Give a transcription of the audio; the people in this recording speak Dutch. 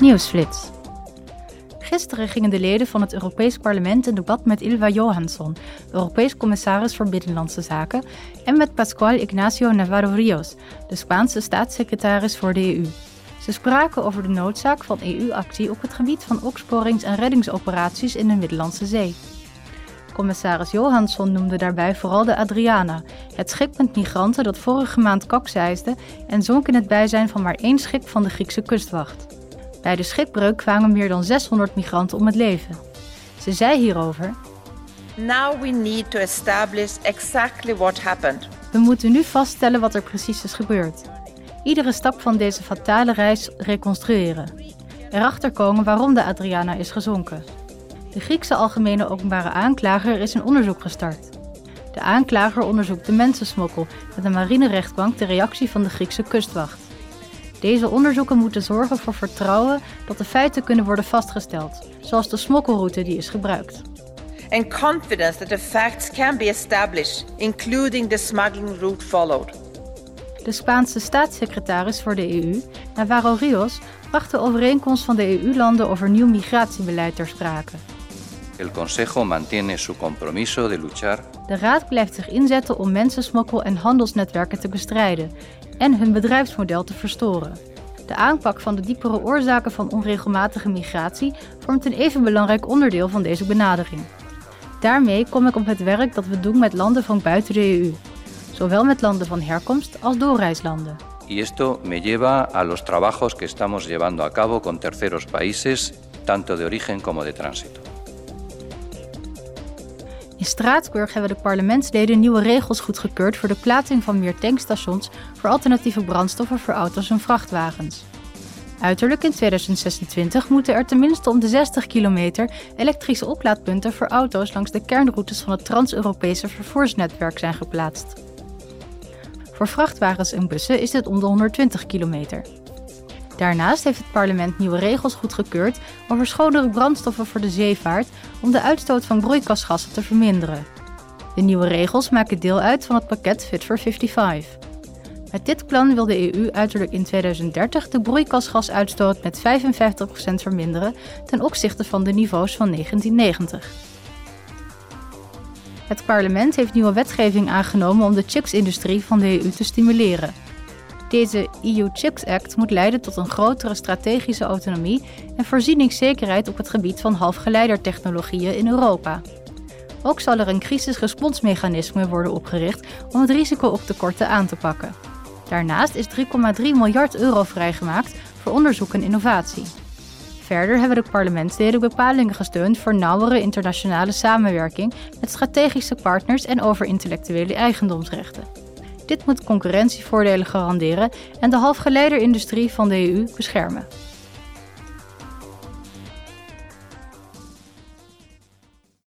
Nieuwsflits. Gisteren gingen de leden van het Europees Parlement in debat met Ilva Johansson, Europees commissaris voor Binnenlandse Zaken, en met Pascual Ignacio Navarro Rios, de Spaanse staatssecretaris voor de EU. Ze spraken over de noodzaak van EU-actie op het gebied van opsporings- en reddingsoperaties in de Middellandse Zee. Commissaris Johansson noemde daarbij vooral de Adriana, het schip met migranten dat vorige maand kapseisde en zonk in het bijzijn van maar één schip van de Griekse kustwacht. Bij de schipbreuk kwamen meer dan 600 migranten om het leven. Ze zei hierover: Now we need to establish exactly what happened. We moeten nu vaststellen wat er precies is gebeurd. Iedere stap van deze fatale reis reconstrueren. Erachter komen waarom de Adriana is gezonken. De Griekse Algemene Openbare Aanklager is een onderzoek gestart. De aanklager onderzoekt de mensensmokkel met een marinerechtbank de reactie van de Griekse kustwacht. Deze onderzoeken moeten zorgen voor vertrouwen dat de feiten kunnen worden vastgesteld, zoals de smokkelroute die is gebruikt. And confidence that the facts can be established, including the smuggling route followed. De Spaanse staatssecretaris voor de EU, Navarro Rios, bracht de overeenkomst van de EU-landen over nieuw migratiebeleid ter sprake. El Consejo mantiene su compromiso de luchar De Raad blijft zich inzetten om mensensmokkel en handelsnetwerken te bestrijden en hun bedrijfsmodel te verstoren. De aanpak van de diepere oorzaken van onregelmatige migratie vormt een even belangrijk onderdeel van deze benadering. Daarmee kom ik op het werk dat we doen met landen van buiten de EU, zowel met landen van herkomst als doorreislanden. y esto me lleva a los trabajos que estamos llevando a cabo con terceros países, tanto de origen como de tránsito. In Straatsburg hebben de parlementsleden nieuwe regels goedgekeurd voor de plaatsing van meer tankstations voor alternatieve brandstoffen voor auto's en vrachtwagens. Uiterlijk in 2026 moeten er tenminste om de 60 kilometer elektrische oplaadpunten voor auto's langs de kernroutes van het Trans-Europese vervoersnetwerk zijn geplaatst. Voor vrachtwagens en bussen is dit om de 120 kilometer. Daarnaast heeft het parlement nieuwe regels goedgekeurd over schonere brandstoffen voor de zeevaart om de uitstoot van broeikasgassen te verminderen. De nieuwe regels maken deel uit van het pakket Fit for 55. Met dit plan wil de EU uiterlijk in 2030 de broeikasgasuitstoot met 55% verminderen ten opzichte van de niveaus van 1990. Het parlement heeft nieuwe wetgeving aangenomen om de chipsindustrie van de EU te stimuleren. Deze EU Chips Act moet leiden tot een grotere strategische autonomie en voorzieningszekerheid op het gebied van halfgeleidertechnologieën in Europa. Ook zal er een crisisresponsmechanisme worden opgericht om het risico op tekorten aan te pakken. Daarnaast is 3,3 miljard euro vrijgemaakt voor onderzoek en innovatie. Verder hebben de parlementsleden bepalingen gesteund voor nauwere internationale samenwerking met strategische partners en over intellectuele eigendomsrechten. Dit moet concurrentievoordelen garanderen en de halfgeleiderindustrie van de EU beschermen.